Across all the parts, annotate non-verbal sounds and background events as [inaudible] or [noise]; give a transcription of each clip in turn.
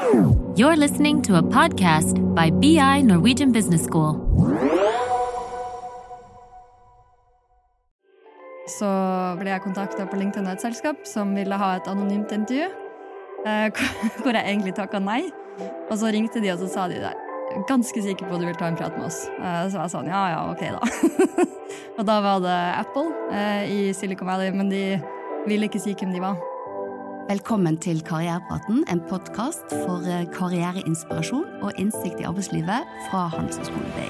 You're listening to a podcast by BI Norwegian Business School. Så ble jeg kontakta på LinkedIn av et selskap som ville ha et anonymt intervju. eh, [laughs] Hvor jeg egentlig takka nei. Og så ringte de, og så sa de der Ganske sikker på at du vil ta en prat med oss. Eh, Så jeg sånn, ja ja, ok da. [laughs] Og da var det Apple eh, i Silicon Valley, men de ville ikke si hvem de var. Velkommen til Karrierepraten, en podkast for eh, karriereinspirasjon og innsikt i arbeidslivet fra Handelshøyskolen BI.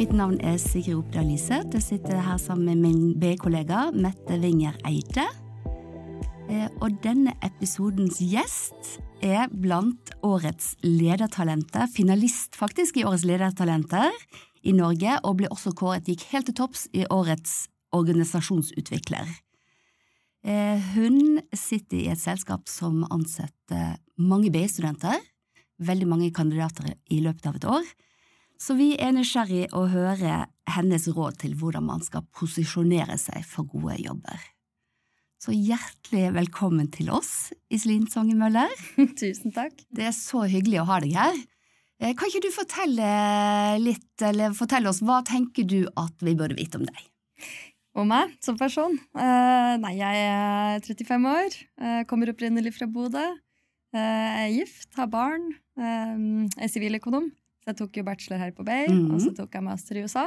Mitt navn er Sigrid Opdal Lise. Jeg sitter her sammen med min BI-kollega Mette Winger Eide. Eh, Og denne episodens gjest er blant årets ledertalenter, finalist faktisk i årets ledertalenter i Norge, og ble også kåret, gikk helt til topps i årets organisasjonsutvikler. Eh, Hun sitter i et selskap som ansetter mange BI-studenter, veldig mange kandidater i løpet av et år, så vi er nysgjerrig å høre hennes råd til hvordan man skal posisjonere seg for gode jobber. Så hjertelig velkommen til oss, Iselin Songe Møller. [laughs] Tusen takk. Det er så hyggelig å ha deg her. Eh, Kan ikke du fortelle litt, eller fortelle oss, hva tenker du at vi burde vite om deg? Og meg som person? Uh, nei, jeg er 35 år, Uh, kommer opprinnelig fra Bodø. Uh, jeg er gift, har barn, eh, er siviløkonom. Så jeg tok jo bachelor her på Bay, mm -hmm. og så tok jeg master i USA.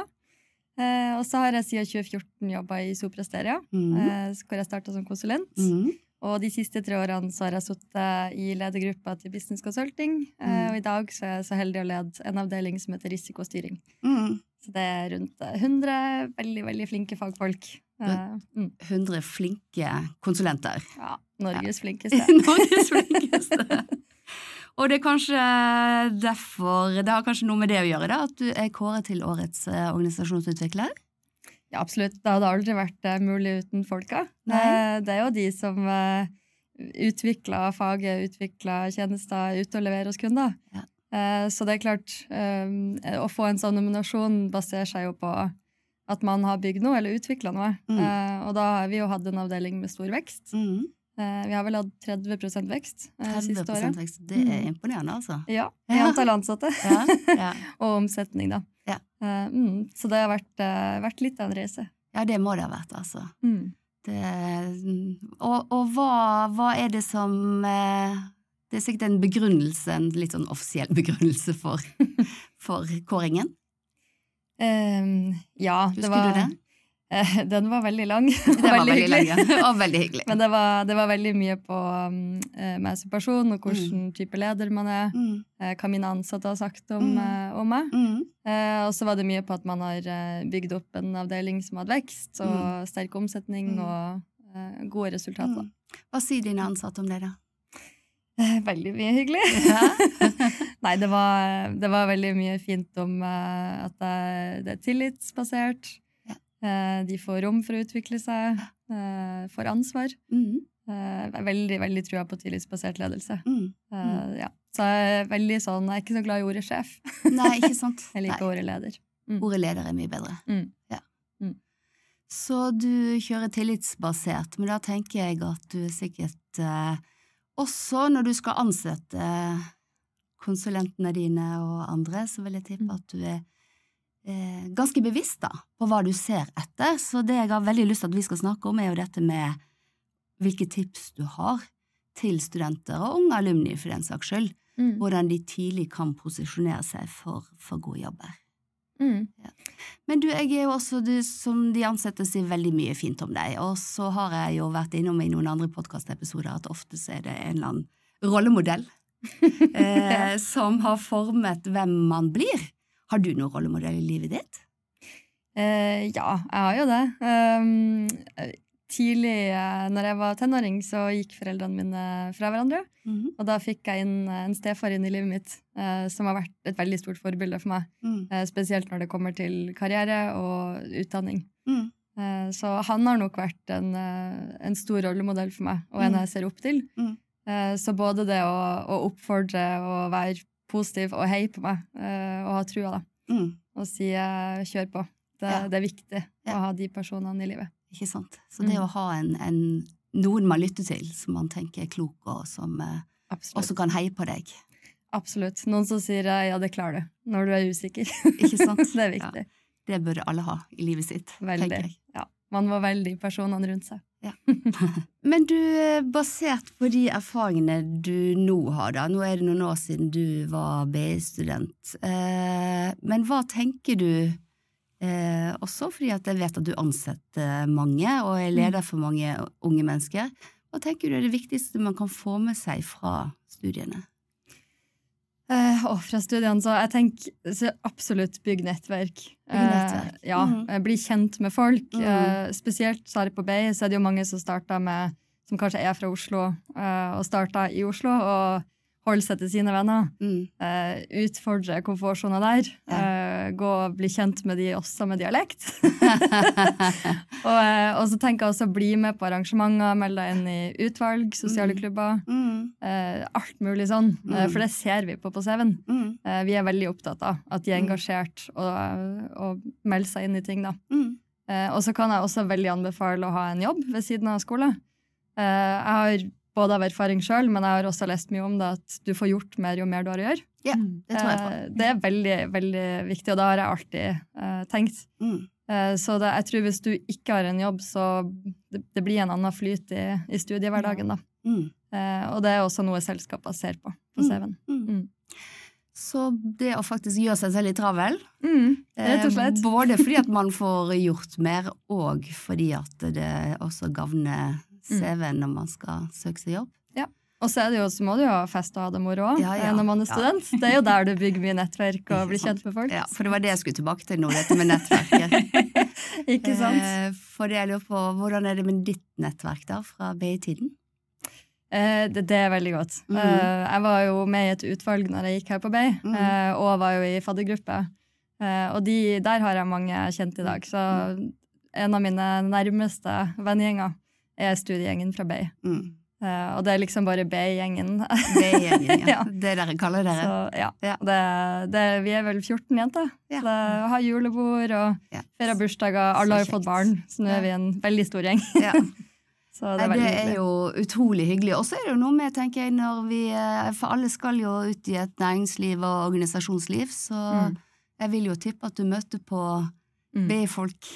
Og så har jeg siden 2014 jobba i Sopresteria, Mhm. eh, hvor jeg starta som konsulent. Mhm. Og de siste tre årene så har jeg sittet i ledergruppa til Business Consulting. Mhm. og i dag så er jeg så heldig å lede en avdeling som heter risikostyring. Mhm. Så det er rundt eh, 100 veldig, veldig flinke fagfolk. Eh, mm. 100 flinke konsulenter. Ja, Norges flinkeste. [laughs] Norges flinkeste. Og det er kanskje derfor Det har kanskje noe med det å gjøre, da, at du er kåret til årets eh, organisasjonsutvikler? Ja, absolutt. Det hadde aldri vært eh, mulig uten folka. Nei. Eh, det er jo de som utvikler faget, utvikler tjenester, ute og leverer hos kunder. Ja. Eh, så det er klart, eh, å få en sånn nominasjon baserer seg jo på at man har bygd noe eller utvikla noe. Mm. Eh, og da har vi jo hatt en avdeling med stor vekst. Eh, vi har vel hatt 30 vekst eh, 30 siste året. vekst. Det er Mm. imponerende, altså. Ja, i antall ansatte. Ja, ja. [laughs] og omsetning, da. Ja. Mm, så det har vært, vært litt av en reise. ja, det må det ha vært, altså. Mm. Det, og og hva, hva er det som Det er sikkert en begrunnelse, en litt sånn offisiell [laughs] begrunnelse for, for kåringen. Um, ja, Husker det var, du det? Den var veldig lang. [laughs] Det var veldig veldig lang, ja. og veldig hyggelig. Men det var, det var veldig mye på um, eh, meg som person, og hvilken type leder man er. Mm, eh, hva mine ansatte har sagt om, Mm. eh, om meg. mm, og så var det mye på at man har bygd opp en avdeling som hadde vekst, og sterk omsetning Mm. og gode resultater. mm. Hva sier dine ansatte om det, da? Eh, [laughs] Veldig mye hyggelig. Ja. [laughs] Nei, det var, det var veldig mye fint om eh, at det, er tillitsbasert. Ja. Eh, de får rom for å utvikle seg, uh, får ansvar. Mm, Eh, veldig veldig trua på tillitsbasert ledelse. mm. Eh, ja. Så jeg er veldig sånn, jeg er ikke så glad i ordet sjef. Nei, ikke [laughs] sant? Jeg liker Nei. ordet leder. Ordet leder er mye bedre. Mm. Ja. Mm. Så du kjører tillitsbasert, men da tenker jeg at du er sikkert eh, også når du skal ansette konsulentene dine og andre, så vil jeg tippe Mm. at du er eh, ganske bevisst da, på hva du ser etter. Så det jeg har veldig lyst til at vi skal snakke om, er jo dette med hvilke tips du har til studenter og unge alumni for den saks skyld, Mm. hvordan de tidlig kan posisjonere seg for, for gode jobber. Mm. Men du, jeg er jo også, du, som de ansatte sier veldig mye fint om deg, og så har jeg jo vært innom i noen andre podkastepisoder at ofte så er det en eller annen rollemodell [laughs] eh, som har formet hvem man blir. Har du noen rollemodell i livet ditt? Eh, ja, jeg har jo det. Um, tidlig, eh, når jeg var tenåring, så gikk foreldrene mine fra hverandre. Mhm. Og da fikk jeg inn eh, en stefar inn i livet mitt, eh, som har vært et veldig stort forbilde for meg. Mm. Eh, spesielt når det kommer til karriere og utdanning. Mm. Eh, så han har nok vært en, en stor rollemodell for meg, og en Mm. jeg ser opp til. Mm. Så både det å, å oppfordre og være positiv og heie på meg, og ha trua, da, Mm. og si kjør på. Det, Ja. det er viktig Ja. å ha de personene i livet. Ikke sant? Så det Mm. å ha en, en noen man lytter til, som man tenker er klok, og som eh, Absolutt. også kan heie på deg. Absolutt. Noen som sier eh, 'ja, det klarer du', når du er usikker. Ikke sant? [laughs] det er viktig. Det burde alle ha i livet sitt, Veldig. tenker jeg. Ja. Man må velge de personene rundt seg. [laughs] Men du, eh, basert på de erfaringene du nå har, da, nå er det noen år siden du var BI-student, eh, men hva tenker du, eh, også fordi at jeg vet at du ansetter mange og er leder for mange unge mennesker, hva tenker du er det viktigste man kan få med seg fra studiene? Eh, og fra studiene, så jeg tenker så absolutt bygg nettverk. Bygg nettverk. Eh, ja, mm. eh, Bli kjent med folk. Mhm. Eh, spesielt så her på BI så er det jo mange som starter med som kanskje er fra Oslo, eh, og starter i Oslo og holder seg til sine venner. Mm. Eh, utfordre komfortsona der. Eh, gå og bli kjent med de også med dialekt. [laughs] og, eh, og så tenker jeg også bli med på arrangementer, meld deg inn i utvalg, sosiale Mm. klubber. Mm. Eh, alt mulig sånn. Eh, Mm. for det ser vi på på CV-en. Mm. Eh, vi er veldig opptatt av at de er Mm. engasjert og, og melder seg inn i ting. da. Mm. Eh, og så kan jeg også veldig anbefale å ha en jobb ved siden av skole. Eh, jeg har både av erfaring sjøl, men jeg har også lest mye om det at du får gjort mer jo mer du har å gjøre. Ja, det tror jeg på. Eh, det er veldig, veldig viktig, og det har jeg alltid uh, tenkt. Mm. Uh, så det, jeg tror hvis du ikke har en jobb, så det, det blir en annen flyt i, i studiehverdagen. da. Mm. Uh, og det er også noe selskaper ser på på Mm. CV-en. Mm. Mm. Så det å faktisk gjøre seg selv litt travel, Mm, rett og slett. Eh, Både fordi at man får gjort mer, og fordi at det også gagner Mm. CV-en når man skal søke seg jobb. Og så, er det jo, så må du jo ha fest og ha det moro Ja, ja. når man er Ja. student. Det er jo der du bygger mye nettverk og blir kjent med folk. Ja, for det var det jeg skulle tilbake til nå, dette med nettverket. [laughs] Ikke sant? Eh, For det jeg lurer på, hvordan er det med ditt nettverk da, fra BI-tiden? Eh, det, det er veldig godt. Eh, jeg var jo med i et utvalg når jeg gikk her på BI, Mhm. eh, og var jo i faddergruppe. Eh, og de, der har jeg mange kjent i dag. Så en av mine nærmeste vennegjenger er studiegjengen fra Bay. Mm. Uh, og det er liksom bare BI-gjengen. BI-gjengen, ja. [laughs] Ja. Det dere kaller dere. Så ja, Ja. det, det, vi er vel 14 jenter. Ja. Det, har julebord og Ja. feirer bursdager. Alle har jo fått barn, så nå er vi en veldig stor gjeng. Ja. [laughs] Så det er det er jo utrolig hyggelig. Og så er det jo noe med, tenker jeg, når vi eh, For alle skal jo ut i et næringsliv og organisasjonsliv, så Mm. jeg vil jo tippe at du møter på Mm. BI-folk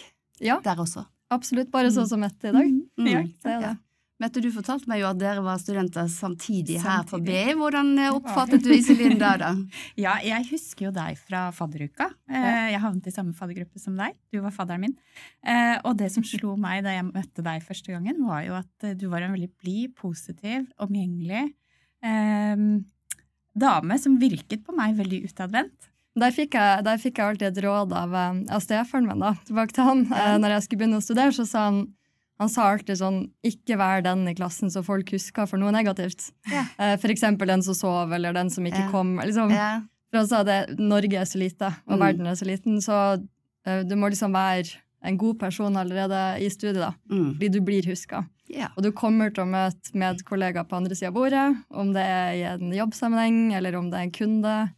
Ja, der også. Absolutt. Bare sånn som Mette i dag. Mm. Ja, det er det. Mette, du fortalte meg jo at dere var studenter samtidig, her på Samtidig. BI. Hvordan eh, oppfattet du Iselin da, da? [laughs] Ja, jeg husker jo deg fra fadderuka. Eh, Jeg havnet i samme faddergruppe som deg. Du var fadderen min. Eh, Og det som slo meg da jeg møtte deg første gangen, var jo at du var en veldig blid, positiv, omgjengelig dame som virket på meg veldig utadvendt. Der fikk, jeg, der fikk jeg alltid et råd av, eh, av stefaren min. da, tilbake til han. Ja. Eh, Når jeg skulle begynne å studere, så sa han han sa alltid sånn Ikke vær den i klassen som folk husker for noe negativt. Ja. Eh, For eksempel den som sov, eller den som ikke Ja. kom. Liksom. Ja. For han sa det, Norge er så lite, og Mm. verden er så liten, så du må liksom være en god person allerede i studiet, da. Mm. Fordi du blir huska. Yeah. Og du kommer til å møte medkollegaer på andre sida av bordet, om det er i en jobbsammenheng, eller om det er en kunde.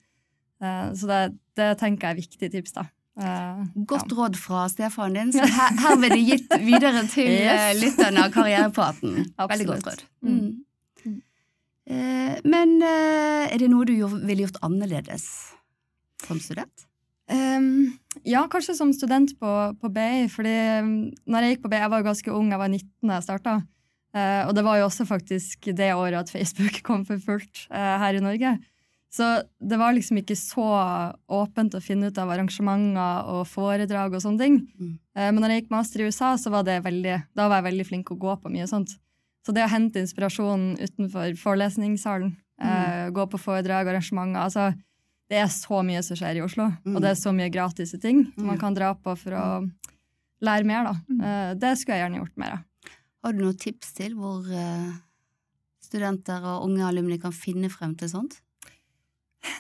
Eh, Så det, det tenker jeg er viktig tips, da. Eh, Godt råd fra stefaren din, så her, herved er gitt videre til [laughs] eh, Yes. lytterne av Karrierepraten. [laughs] Veldig godt råd. Mm. Mm. Men er det noe du ville gjort annerledes som student? Um, ja, kanskje som student på, på BI, fordi når jeg gikk på BI, jeg var jo ganske ung, jeg var 19 da jeg starta. Uh, og det var jo også faktisk det året at Facebook [laughs] kom for fullt uh, her i Norge. Så det var liksom ikke så åpent å finne ut av arrangementer og foredrag og sånne ting. Mm. Eh, men når jeg gikk master i USA, så var det veldig, da var jeg veldig flink å gå på mye sånt. Så det å hente inspirasjon utenfor forelesningssalen, eh, gå på foredrag, arrangementer altså det er så mye som skjer i Oslo, Mm. og det er så mye gratis ting som man Mm. kan dra på for å lære mer. da. Mm. Eh, Det skulle jeg gjerne gjort mer av. Har du noen tips til hvor eh, studenter og unge alumni kan finne frem til sånt?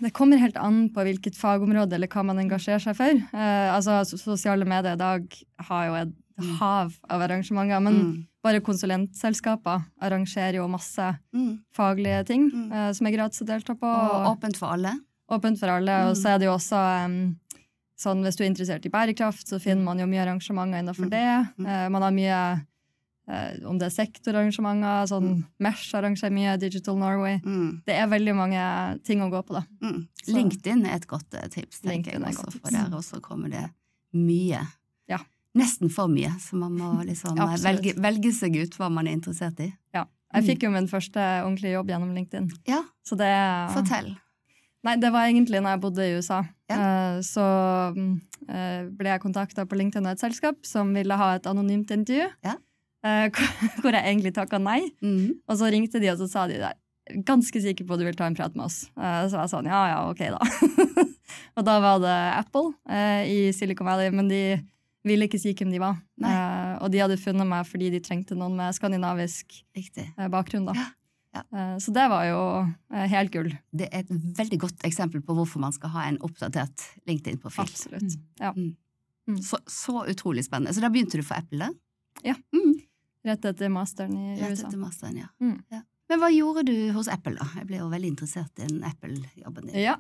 Det kommer helt an på hvilket fagområde eller hva man engasjerer seg for. Eh, altså, Sosiale medier i dag har jo et Mm. hav av arrangementer, men Mm. bare konsulentselskaper arrangerer jo masse Mm. faglige ting Mm. eh, som er gratis å delta på. Og åpent for alle? Åpent for alle. Mm. Og så er det jo også um, sånn hvis du er interessert i bærekraft, så finner man jo mye arrangementer innenfor Mm. det. Mm. Eh, man har mye om det er sektorarrangementer, sånn Mesh arrangerer mye, Digital Norway. Mm. Det er veldig mange ting å gå på, da. Mm. LinkedIn er et godt eh, tips, tenker LinkedIn jeg også, for der også kommer det mye. Ja. Nesten for mye, så man må [laughs] liksom eh, velge, velge seg ut hva man er interessert i. Ja. Jeg Mm. fikk jo min første ordentlige jobb gjennom LinkedIn. Ja, Så det fortell. Nei, det var egentlig når jeg bodde i USA. Ja. Eh, Så mm, eh, ble jeg kontakta på LinkedIn av et selskap som ville ha et anonymt intervju. Ja. Eh, [laughs] Hvor jeg egentlig takka nei. Mm. Og så ringte de, og så sa de der Ganske sikker på at du vil ta en prat med oss. Eh, Så jeg sånn, ja ja, ok da. [laughs] og da var det Apple eh, i Silicon Valley, men de ville ikke si hvem de var. Eh, og de hadde funnet meg fordi de trengte noen med skandinavisk eh, bakgrunn. da. Ja, ja. Eh, så det var jo helt gull. Det er et veldig godt eksempel på hvorfor man skal ha en oppdatert LinkedIn-profil. Absolutt. Ja. Så, så utrolig spennende. Så da begynte du for Apple, da? Ja. Mm. Rett etter masteren i Rett USA. etter masteren, ja. Mm. ja. Men hva gjorde du hos Apple, da? Jeg ble jo veldig interessert i den Apple-jobben din. Ja.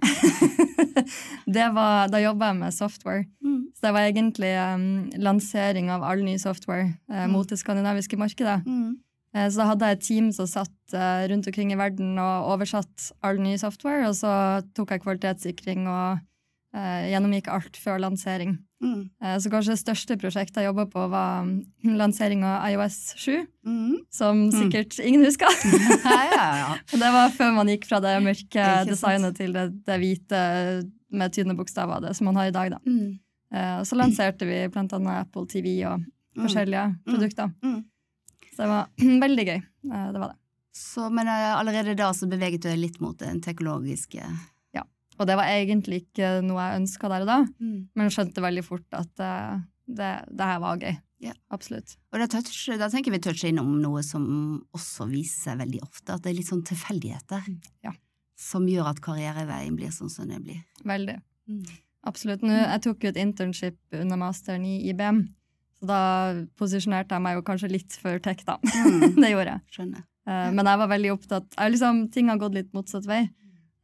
[laughs] det var, da jobba jeg med software. Mm. Så det var egentlig um, lansering av all ny software Mm. mot det skandinaviske markedet. Mm. Eh, så da hadde jeg et team som satt eh, rundt omkring i verden og oversatt all ny software, og så tok jeg kvalitetssikring og gjennomgikk alt før lansering. Mm. Eh, så kanskje det største prosjektet jeg jobba på, var um, lansering av iOS 7, Mm. som sikkert ingen husker. [laughs] [laughs] ja, ja, ja. Det var før man gikk fra det mørke designet til det, det hvite med tynne bokstaver, det som man har i dag. da. Mm. Eh, så lanserte vi annet Apple TV og Mm. forskjellige produkter. Mm. Så det var [clears throat] veldig gøy. Eh, det var det. Så, men eh, allerede da så beveget du deg litt mot den teknologiske Og det var egentlig ikke noe jeg ønska der og da, mm. men skjønte veldig fort at eh, det, det her var gøy. Yeah. Absolutt. Og da, touch, da tenker vi touche innom noe som også viser seg veldig ofte, at det er litt sånn tilfeldigheter Ja. som gjør at karriereveien blir sånn som den blir. Veldig. Mm. Absolutt. Nå, jeg tok jo et internship under masteren i IBM, så da posisjonerte jeg meg jo kanskje litt for tech, da. Mm. [laughs] det gjorde jeg. Skjønner. Eh, Men jeg var veldig opptatt jeg, liksom, Ting har gått litt motsatt vei.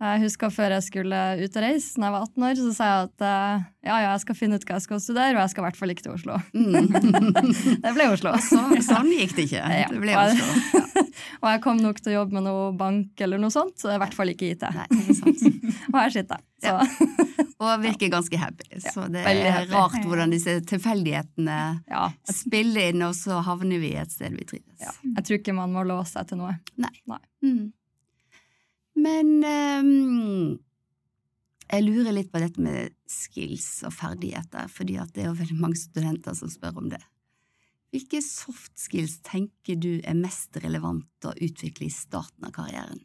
Jeg husker før jeg skulle ut og reise, da jeg var 18 år, så sa jeg at uh, ja, ja, jeg skal finne ut hva jeg skal studere, og jeg skal i hvert fall ikke til Oslo. Mm. [laughs] Det ble Oslo. så, sånn gikk det ikke. Ja. Det ble Oslo. [laughs] og jeg kom nok til å jobbe med noe bank eller noe sånt, så i hvert fall ikke IT. Nei. [laughs] Og her sitter jeg. Så Og virker ganske happy. Så det er rart hvordan disse tilfeldighetene ja, spiller inn, og så havner vi et sted vi trives. ja, jeg tror ikke man må låse seg til noe. Nei. Nei. Mm. Men um, jeg lurer litt på dette med skills og ferdigheter, fordi det er jo veldig mange studenter som spør om det. Hvilke soft skills tenker du er mest relevant å utvikle i starten av karrieren?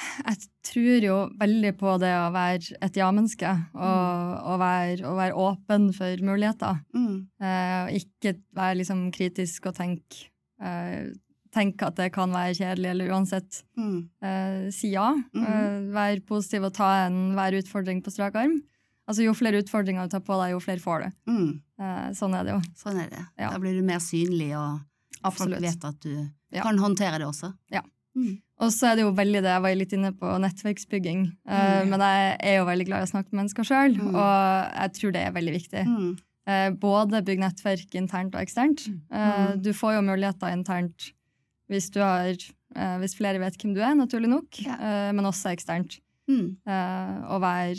Jeg tror jo veldig på det å være et ja-menneske, og, og, være, og være åpen for muligheter. Mm. Eh, og ikke være liksom kritisk og tenke eh, tenke at det kan være kjedelig, eller uansett Mm. eh, si ja. Mm. Eh, vær positiv og ta enhver utfordring på strak arm. Altså Jo flere utfordringer du tar på deg, jo flere får du. Mm. Eh, sånn er det jo. Sånn er det. Ja. Da blir du mer synlig, og Absolutt. folk vet at du Ja. kan håndtere det også. Ja. Mm. Og så er det jo veldig det, jeg var litt inne på nettverksbygging, eh, Mm. men jeg er jo veldig glad i å snakke med mennesker sjøl, Mm. og jeg tror det er veldig viktig. Mm. Eh, både bygge nettverk internt og eksternt. Eh, du får jo muligheter internt hvis, du har, eh, hvis flere vet hvem du er, naturlig nok, Ja. eh, men også eksternt. Mm. Eh, å være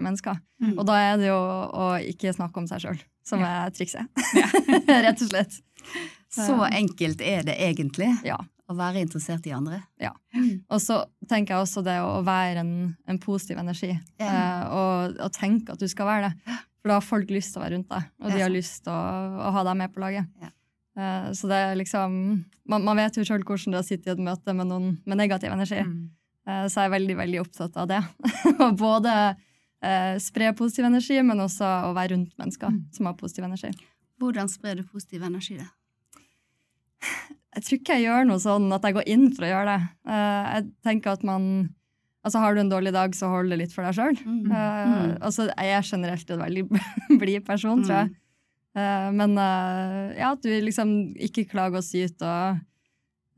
i mennesker. Mm. Og da er det jo å ikke snakke om seg sjøl som er trikset. [laughs] Rett og slett. Så enkelt er det egentlig Ja. å være interessert i andre. Ja. Mm. Og så tenker jeg også det å være en, en positiv energi, Yeah. eh, og, og tenke at du skal være det. For da har folk lyst til å være rundt deg, og de har lyst til å, å ha deg med på laget. Ja. Eh, så det er liksom Man, man vet jo sjøl hvordan det er å sitte i et møte med noen med negativ energi. Mm. Eh, så jeg er veldig, veldig opptatt av det. [laughs] Å både eh, spre positiv energi, men også å være rundt mennesker Mm. som har positiv energi. Hvordan sprer du positiv energi, da? Jeg tror ikke jeg gjør noe sånn at jeg går inn for å gjøre det. Jeg tenker at man Altså, har du en dårlig dag, så hold det litt for deg sjøl. Mm. altså, jeg er generelt en veldig [laughs] blid person, tror jeg. Eh, men eh, ja, at du liksom ikke klager og ut, og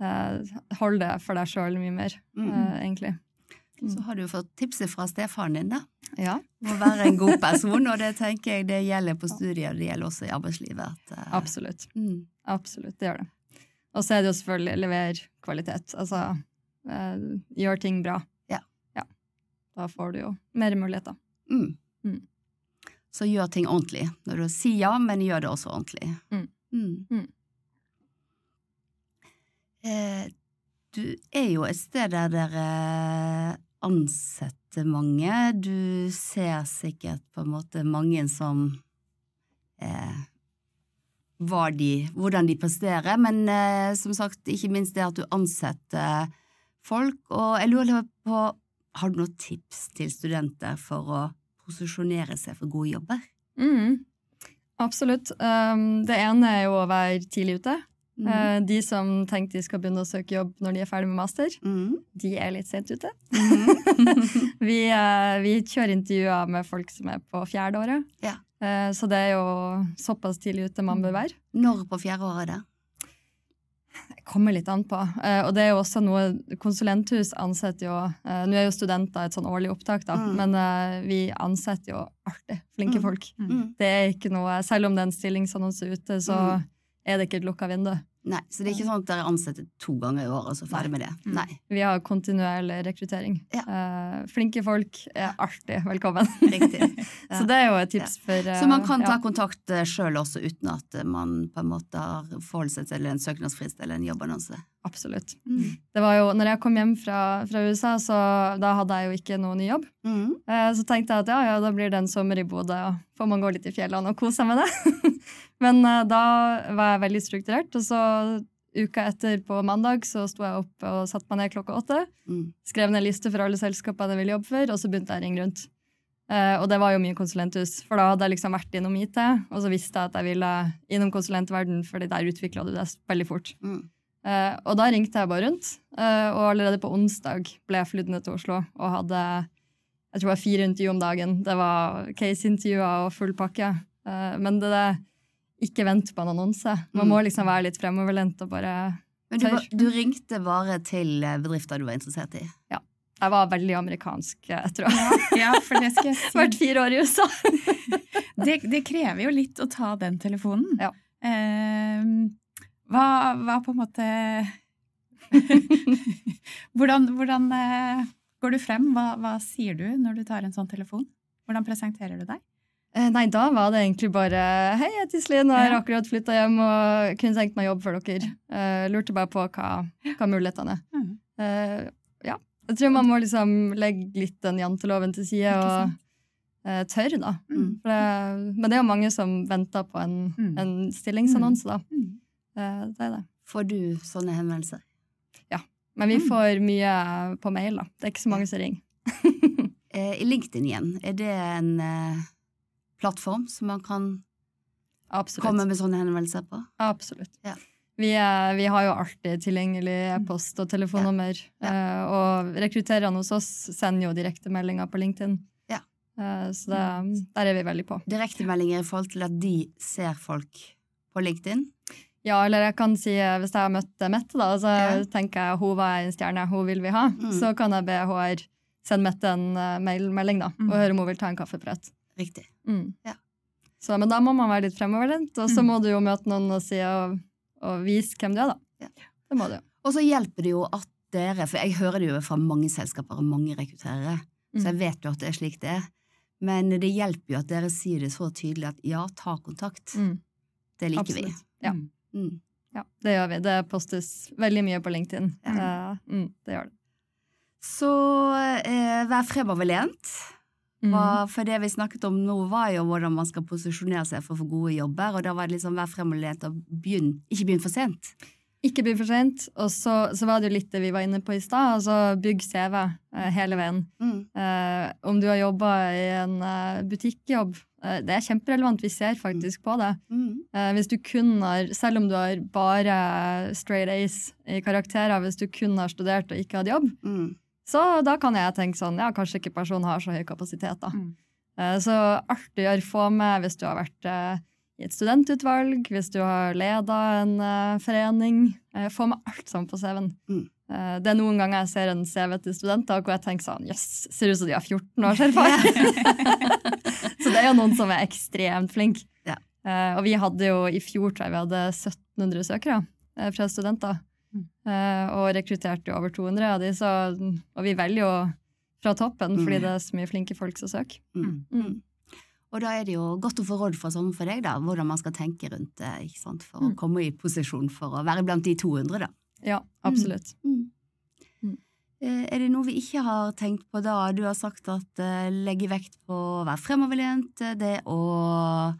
holder hold det for deg sjøl mye mer, Mm. eh, egentlig. Så har du jo fått tipset fra stefaren din, da. Ja, Å være en god person, og det [laughs] tenker jeg det gjelder på studiet, og det gjelder også i arbeidslivet. At, eh, absolutt. mm. Absolutt, det gjør det. Og så er det jo selvfølgelig lever kvalitet. Altså eh, gjør ting bra. Ja. ja. Da får du jo mer muligheter. Mm. Mm. Så gjør ting ordentlig. Når du sier ja, men gjør det også ordentlig. Mm. Mm. Mm. Eh, du er jo et sted der dere ansetter mange. Du ser sikkert på en måte mange som eh, de, hvordan de presterer, men eh, som sagt, ikke minst det at du ansetter folk. Og jeg lurer på, har du noen tips til studenter for å posisjonere seg for gode jobber? Mm. Absolutt. Um, det ene er jo å være tidlig ute. Mm. Eh, de som tenker de skal begynne å søke jobb når de er ferdig med master, Mm. de er litt sent ute. Mm. [laughs] vi, eh, vi kjører intervjuer med folk som er på fjerde året. Ja. Eh, så det er jo såpass tidlig ute man bør være. Når på fjerde året er? Det kommer litt an på. Eh, og det er jo også noe Konsulenthus ansetter jo eh, Nå er jo studenter et sånn årlig opptak, da, Mm. men eh, vi ansetter jo alltid flinke Mm. folk. Mm. Det er ikke noe, Selv om det er en stillingsannonse ute, så Mm. er det ikke et lukka vindu. Nei, så det er ikke sånn at dere ansetter to ganger i året og så ferdig med det? Mm. Nei, Vi har kontinuerlig rekruttering. Ja. Eh, flinke folk er alltid velkommen. [laughs] riktig. Ja. [laughs] Så det er jo et tips for eh, Så man kan ta ja. kontakt sjøl også uten at man på en måte har forholdt seg til en søknadsfrist eller en jobbannonse? Absolutt. Mm. Det var jo, når jeg kom hjem fra, fra USA, så da hadde jeg jo ikke noen ny jobb. Mm. Eh, Så tenkte jeg at ja, ja, da blir det en sommer i Bodø, og får man gå litt i fjellene og kose seg med det. [laughs] Men eh, da var jeg veldig strukturert, og så uka etter på mandag så sto jeg opp og satte meg ned klokka åtte. Mm. Skrev ned liste for alle selskapene jeg ville jobbe for, og så begynte jeg å ringe rundt. Eh, og det var jo mye konsulenthus, for da hadde jeg liksom vært innom IT, og så visste jeg at jeg ville innom konsulentverden, fordi der utvikla du deg veldig fort. Mm. Eh, og da ringte jeg bare rundt, eh, og allerede på onsdag ble jeg flydd ned til Oslo og hadde jeg tror det var fire intervju om dagen. Det var case-intervjuer og full pakke. Eh, men det der, ikke vent på en annonse. Man Mm. må liksom være litt fremoverlent og bare Men du, du ringte bare til bedrifter du var interessert i? Ja. Jeg var veldig amerikansk jeg tror ha Ja, for det skal jeg [laughs] vært fire år i USA. [laughs] Det, det krever jo litt å ta den telefonen. Ja. Eh, hva, hva på en måte [laughs] Hvordan, hvordan eh, går du frem? Hva, hva sier du når du tar en sånn telefon? Hvordan presenterer du deg? Eh, Nei, da var det egentlig bare Hei, jeg heter Iselin og har Ja. akkurat flytta hjem og kunne tenkt meg jobb for dere. Uh, lurte bare på hva, hva mulighetene er. Mm. Eh, ja. Jeg tror man må liksom legge litt den janteloven til side og uh, tørre, da. Mm. Det, men det er jo mange som venter på en, Mm. en stillingsannonse, da. Mm. Eh, det er det. Får du sånne henvendelser? Ja. Men vi Mm. får mye på mail, da. Det er ikke så mange som ringer. [laughs] Eh, I LinkedIn igjen, er det en eh, plattform som man kan Absolutt. komme med sånne henvendelser på? Absolutt. Ja. Vi, er, vi har jo alltid tilgjengelig e-post og telefonnummer. eh, og rekruttererne hos oss sender jo direktemeldinger på LinkedIn. Ja. Eh, så det, der er vi veldig på. Direktemeldinger i forhold til at de ser folk på LinkedIn? Ja, eller jeg kan si, eh, hvis jeg har møtt Mette, da, så Ja. tenker jeg hun var en stjerne, hun vil vi ha. Mm. Så kan jeg be HR sende Mette en uh, mailmelding da, Mm. og høre om hun vil ta en kaffeprat. Riktig. Mm. Ja. Så, men da må man være litt fremoverlent, og så Mm. må du jo møte noen og, si, og, og vise hvem du er, da. Ja. Det må du. Og så hjelper det jo at dere, for jeg hører det jo fra mange selskaper og mange rekrutterere, så jeg Mm. vet jo at det er slik det er. Men det hjelper jo at dere sier det så tydelig at ja, ta kontakt. Mm. Det liker Absolutt. vi. Ja. Mm. Ja, det gjør vi. Det postes veldig mye på LinkedIn. Ja. Uh, mm, det gjør det. Så eh, vær fremoverlent. Mm. For det vi snakket om nå, var jo hvordan man skal posisjonere seg for å få gode jobber, og da var det liksom vær fremoverlent og begynn, ikke begynn for sent. Ikke bli for sent. Og så, så var det jo litt det vi var inne på i stad. Altså, bygg CV uh, hele veien. Mm. Uh, om du har jobba i en uh, butikkjobb, eh, det er kjemperelevant. Vi ser faktisk på det. Mm. Eh, hvis du kun har, Selv om du har bare straight ace i karakterer, hvis du kun har studert og ikke hatt jobb, Mm. så da kan jeg tenke sånn Ja, kanskje ikke personen har så høy kapasitet, da. Mm. Eh, Så alt du gjør, få med hvis du har vært eh, i et studentutvalg, hvis du har leda en uh, forening. Uh, Få med alt sammen på CV-en. Mm. Uh, Det er noen ganger jeg ser en CV til studenter hvor jeg tenker sånn Jøss, ser ut som de har 14 års erfaring! så det er jo noen som er ekstremt flinke. Ja. Eh, og vi hadde jo i fjor tror jeg vi hadde 1700 søkere fra studenter. Mm. Og rekrutterte jo over 200 av de, så, og vi velger jo fra toppen fordi Mm. det er så mye flinke folk som søker. Mm. Mm. Og da er det jo godt å få råd fra sånn for deg, da, hvordan man skal tenke rundt det, ikke sant, for å Mm. komme i posisjon for å være blant de 200, da. Ja, absolutt. Mm. Mm. Eh, Er det noe vi ikke har tenkt på da? Du har sagt at uh, legge vekt på å være fremoverlent, eh, det å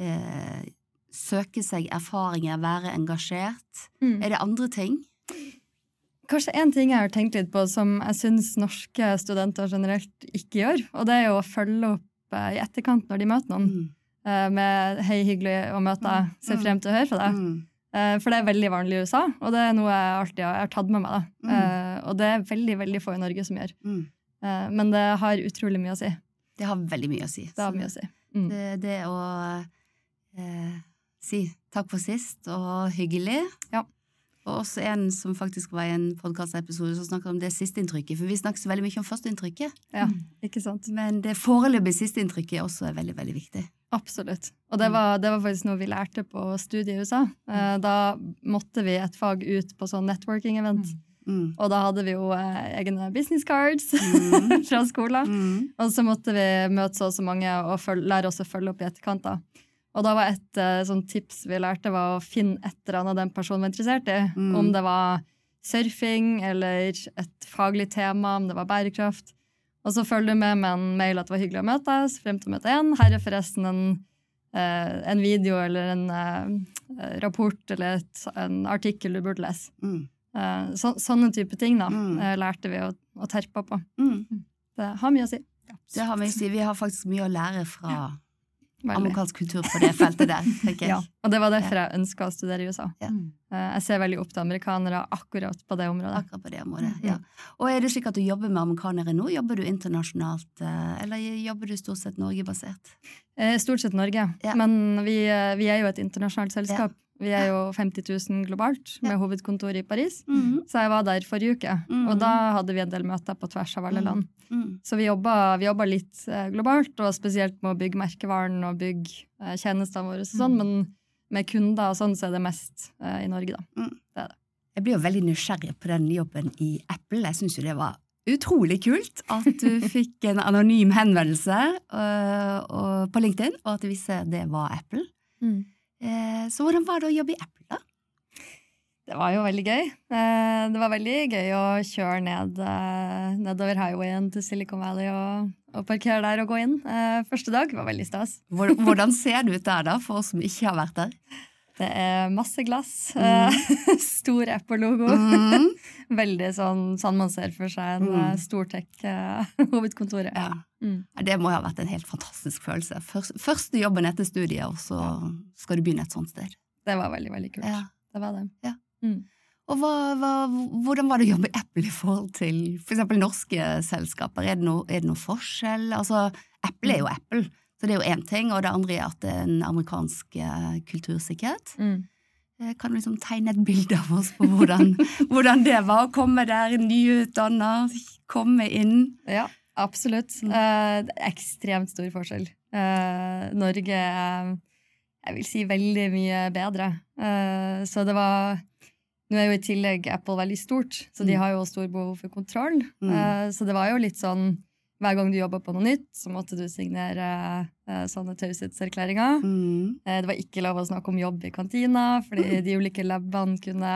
uh, søke seg erfaringer, være engasjert. Mm. Er det andre ting? Kanskje en ting jeg har tenkt litt på som jeg syns norske studenter generelt ikke gjør, og det er jo å følge opp i etterkant når de møter noen, Mm. eh, med 'hei, hyggelig å møte deg, ser Mm. frem til å høre fra deg'. Mm. Eh, For det er veldig vanlig i USA, og det er noe jeg alltid har, tatt med meg. Mm. Eh, Og det er veldig veldig få i Norge som gjør. Mm. Eh, Men det har utrolig mye å si. Det har veldig mye å si. Det har mye å si. Mm. Det, det å eh, si takk for sist og hyggelig. Ja. Og også en som faktisk var i en podkastepisode som snakket om det sisteinntrykket. For vi snakker så veldig mye om førsteinntrykket. Ja, ikke sant? Men det foreløpige sisteinntrykket også er veldig, veldig viktig. Absolutt. Og det Mm. var, det var faktisk noe vi lærte på studiet i USA. Eh, Da måtte vi et fag ut på sånn networking-event. Mm. Og da hadde vi jo eh, egne business cards [laughs] Mm. fra skolen. Mm. Og så måtte vi møte så og så mange og lære oss å følge opp i etterkant. da. Og da var et eh, sånn tips vi lærte, var å finne et eller annet den personen var interessert i. Mm. Om det var surfing eller et faglig tema, om det var bærekraft. Og så følger du med med en mail at det var hyggelig å møtes, frem til å møte igjen. Her er forresten en, eh, en video eller en eh, rapport eller et, en artikkel du burde lese. Mm. Så, sånne type ting da, Mm. lærte vi å, å terpe på. Mm. Det har mye å si. Det har vi, å si. vi har faktisk mye å lære fra Veldig. amerikansk kultur på det feltet der, tenker jeg. [laughs] Ja, og det var derfor jeg ønska å studere i USA. Ja. Eh, Jeg ser veldig opp til amerikanere akkurat på det området. Akkurat på det området, Mm. ja. Og er det slik at du jobber med amerikanere nå? Jobber du internasjonalt, eh, eller jobber du stort sett Norge-basert? Eh, Stort sett Norge, men vi, vi er jo et internasjonalt selskap. Vi er jo 50 000 globalt, med Ja. hovedkontor i Paris. Mm. Så jeg var der forrige uke, Mhm. og da hadde vi en del møter på tvers av alle Mhm. land. Mm. Så vi jobba, litt eh, globalt, og spesielt med å bygge merkevaren og bygge eh, tjenestene våre og sånn, Mhm. men med kunder og sånn så er det mest eh, i Norge, da. Jeg blir jo veldig nysgjerrig på den jobben i Apple. Jeg syns jo det var utrolig kult at du [laughs] fikk en anonym henvendelse øh, på LinkedIn, og at det viste at det var Apple. Eh, så hvordan var det å jobbe i Apple, da? Det var jo veldig gøy. Eh, Det var veldig gøy å kjøre ned, eh, nedover highwayen til Silicon Valley og, og parkere der og gå inn. Eh, Første dag var veldig stas. Hvordan ser det ut der, da, for oss som ikke har vært der? Det er masse glass, Mm. [laughs] stor Apple-logo. Mm. [laughs] Veldig sånn, sånn man ser for seg en Mm. eh, stor tech-hovedkontoret. [laughs] Ja. Mm. Det må jo ha vært en helt fantastisk følelse. Først, første jobben etter studiet, og så skal du begynne et sånt sted. Det var veldig, veldig kult. Ja. Det var det. Ja. Mm. Og hva, hva, hvordan var det å jobbe i Apple i forhold til for eksempel norske selskaper? Er det, noe, er det noe forskjell? Altså, Apple er jo Apple, så det er jo én ting, og det andre er at det er en amerikansk eh, kultursikkerhet. Mm. Eh, Kan du liksom tegne et bilde av oss på hvordan, [laughs] hvordan det var å komme der nyutdanna, komme inn? Ja, absolutt. Mm. Eh, er ekstremt stor forskjell. Eh, Norge er, jeg vil si, veldig mye bedre. Eh, så det var Nå er jo i tillegg Apple veldig stort, så de Mm. har jo stor behov for kontroll. Mm. Eh, så det var jo litt sånn hver gang du jobba på noe nytt, så måtte du signere sånne taushetserklæringer. Mm. Det var ikke lov å snakke om jobb i kantina, fordi de ulike labene kunne,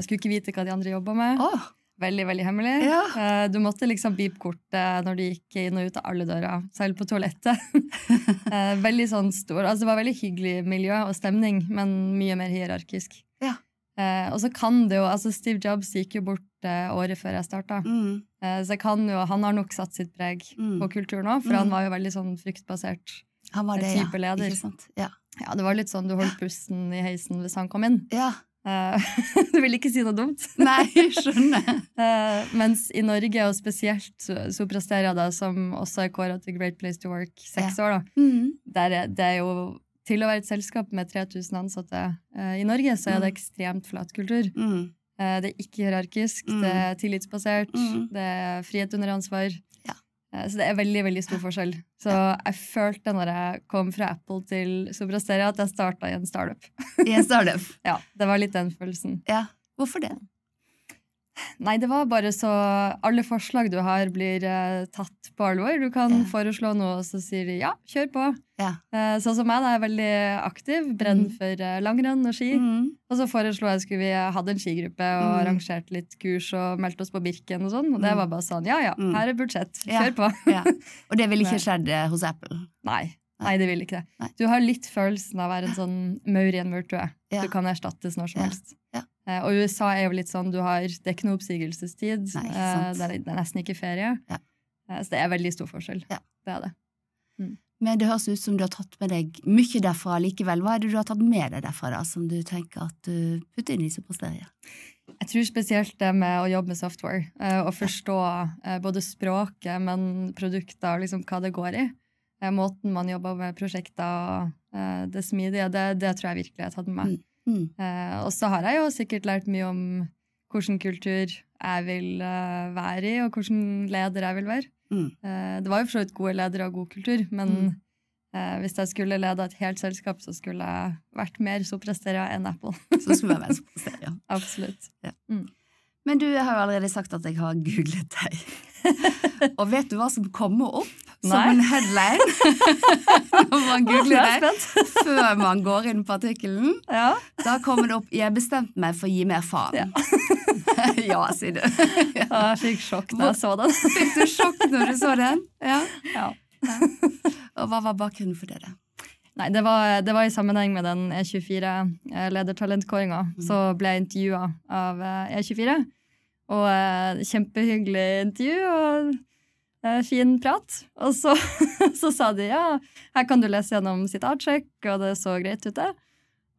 skulle ikke vite hva de andre jobba med. Åh, Veldig, veldig hemmelig. Ja. Eh, Du måtte liksom beepe kortet når du gikk inn og ut av alle dører, selv på toalettet. [laughs] Eh, veldig sånn stor, altså Det var veldig hyggelig miljø og stemning, men mye mer hierarkisk. Ja. Eh, og så kan det jo, altså Steve Jobs gikk jo bort året før jeg starta. mm. Så jo, han har nok satt sitt preg Mm. på kulturen òg, for Mm. han var jo veldig sånn fryktbasert. Han var det, det, ja. type leder. Ja. Ja, Det var litt sånn du holdt pusten i heisen hvis han kom inn. ja. Eh, [laughs] du vil ikke si noe dumt. [laughs] Nei, skjønner. Eh, mens i Norge, og spesielt Soprasteria, da, som også er kåra til Great Place to Work seks år, da, Mm. der er, det er jo til å være et selskap med 3000 ansatte eh, i Norge, så er det ekstremt flat kultur. Mm. Det er ikke hierarkisk, Mm. det er tillitsbasert, Mm. det er frihet under ansvar. Ja. Eh, Så det er veldig veldig stor forskjell. Så jeg følte når jeg kom fra Apple til Soprasteria, at jeg starta i en startup. I en startup. [laughs] Ja, Det var litt den følelsen. Ja. Hvorfor det? Nei, det var bare så Alle forslag du har, blir eh, tatt på alvor. Du kan Ja. foreslå noe, og så sier de ja, kjør på. Ja. Eh, sånn som meg, da er jeg veldig aktiv. Brenn Mm. for eh, langrenn og ski. Mm. Og så foreslo jeg skulle vi hadde en skigruppe og Mm. arrangerte litt kurs og meldte oss på Birken og sånn. Og det Mm. var bare sånn ja ja, Mm. her er budsjett, kjør på. Ja. Og det ville ikke skjedd eh, hos Apple? Nei. Nei, det vil ikke det. Nei. Du har litt følelsen av å være en sånn maur i en murtue. Du kan erstattes når som helst. Ja. Eh, og USA er jo litt sånn, du har, det er ikke noe oppsigelsestid. Nei, Eh, det, er, det er nesten ikke ferie. Ja. Eh, så det er veldig stor forskjell. Ja. Det er det. Men det høres ut som du har tatt med deg mye derfra likevel. Hva er det du har tatt med deg derfra, da, som du tenker at du putter inn i Supersteria? Jeg tror spesielt det med å jobbe med software, eh, og forstå både språket, men produkter og liksom hva det går i. Eh, måten man jobber med prosjekter og det smidige, det, det tror jeg virkelig jeg har tatt med meg. Mm. Eh, og så har jeg jo sikkert lært mye om hvilken kultur jeg vil uh, være i, og hvilken leder jeg vil være. Mm. Uh, det var jo for så vidt gode ledere og god kultur, men Mm. hvis jeg skulle leda et helt selskap, så skulle jeg vært mer sopresteria enn Apple. Så skulle jeg være [laughs] sopresteria. Absolutt. Men du jeg har jo allerede sagt at jeg har googlet deg. [laughs] Og vet du hva som kommer opp som en headline [laughs] når man er googler jeg [laughs] før man går inn på artikkelen? Ja. Da kommer det opp 'Jeg bestemte meg for å gi mer faen'. Ja. [laughs] Ja, sier du. Ja, Jeg fikk sjokk da jeg så den. Fikk du sjokk når du så den? Ja. Ja. Og hva var bakgrunnen for det? da? Nei, det var, det var i sammenheng med den E24-ledertalentkåringa. Så ble jeg intervjua av eh, E24. Og eh, kjempehyggelig intervju og eh, fin prat. Og så, [laughs] så sa de ja, her kan du lese gjennom sitattsjekk, og det så greit ut, det.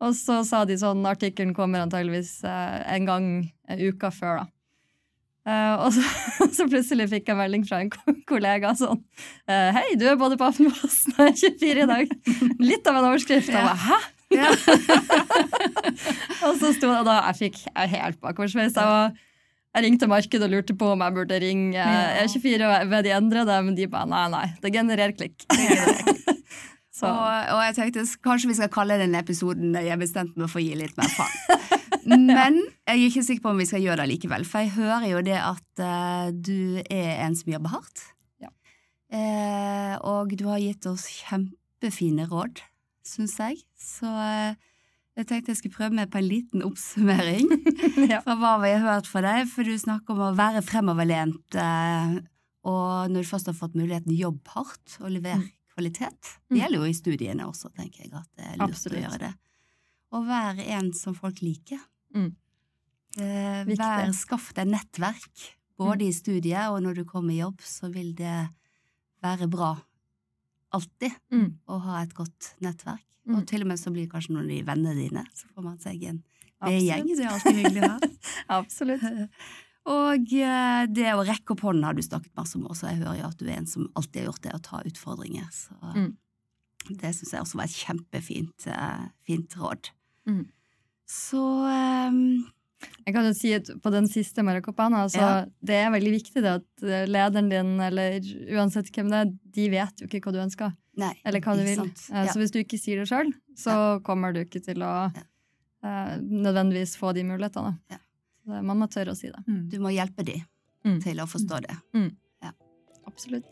Og så sa de sånn artikkelen kommer antageligvis eh, en gang en uka før, da. Eh, og [laughs] så, så plutselig fikk jeg melding fra en kollega sånn eh, Hei, du er både på Aftenposten og 24 i dag. Litt av en overskrift. Jeg bare, Hæ? Ja. [laughs] og så sto det da Jeg fikk jeg helt bakoversveis. Jeg, var- jeg ringte markedet og lurte på om jeg burde ringe Ja. E24 og ved de endre det, men de bare nei, nei. Det genererer klikk. [laughs] så Og, og jeg tenkte kanskje vi skal kalle denne episoden 'Jeg bestemte meg for å gi litt mer faen'. [laughs] Men jeg er ikke sikker på om vi skal gjøre det likevel, for jeg hører jo det at uh, du er en som jobber hardt. Ja. Uh, og du har gitt oss kjempefine råd, syns jeg. Så eh, jeg tenkte jeg skulle prøve meg på en liten oppsummering [laughs] ja. fra hva vi har hørt fra deg, for du snakker om å være fremoverlent, eh, og når du først har fått muligheten, jobb hardt og levere kvalitet. Det Mm. gjelder jo i studiene også, tenker jeg, at det er lurt Absolutt. å gjøre det. Og være en som folk liker. Mm. Eh, vær, skaff deg nettverk, både i studiet og når du kommer i jobb, så vil det være bra alltid Mm. å ha et godt nettverk. Mm. Og til og med så blir kanskje noen av de vennene dine, så får man seg en B-gjeng. Det er alltid hyggelig å ha. [laughs] Absolutt. [laughs] Og eh, det å rekke opp hånden har du snakket masse om også. Jeg hører jo at du er en som alltid har gjort det, å ta utfordringer. Så Mm. det syns jeg også var et kjempefint eh, fint råd. Mm. Så eh, Jeg kan jo si at på den siste Maracopana, så Ja. det er veldig viktig det at eh, lederen din, eller uansett hvem det er, de vet jo ikke hva du ønsker, nei, eller hva du vil. Eh, Ja. Så hvis du ikke sier det sjøl, så kommer du ikke til å eh, nødvendigvis få de mulighetene. Ja. Så man må tørre å si det. Mm. Du må hjelpe dem Mm. til å forstå det. Absolutt.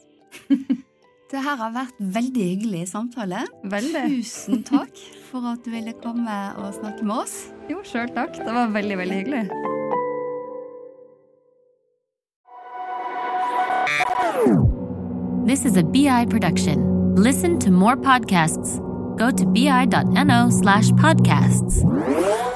[laughs] Det her har vært veldig hyggelig samtale. Veldig. Tusen takk for at du ville komme og snakke med oss. Jo, sjøl takk. Det var veldig, veldig hyggelig. This is a BI production. Listen to more podcasts. Go to bi.no slash podcasts.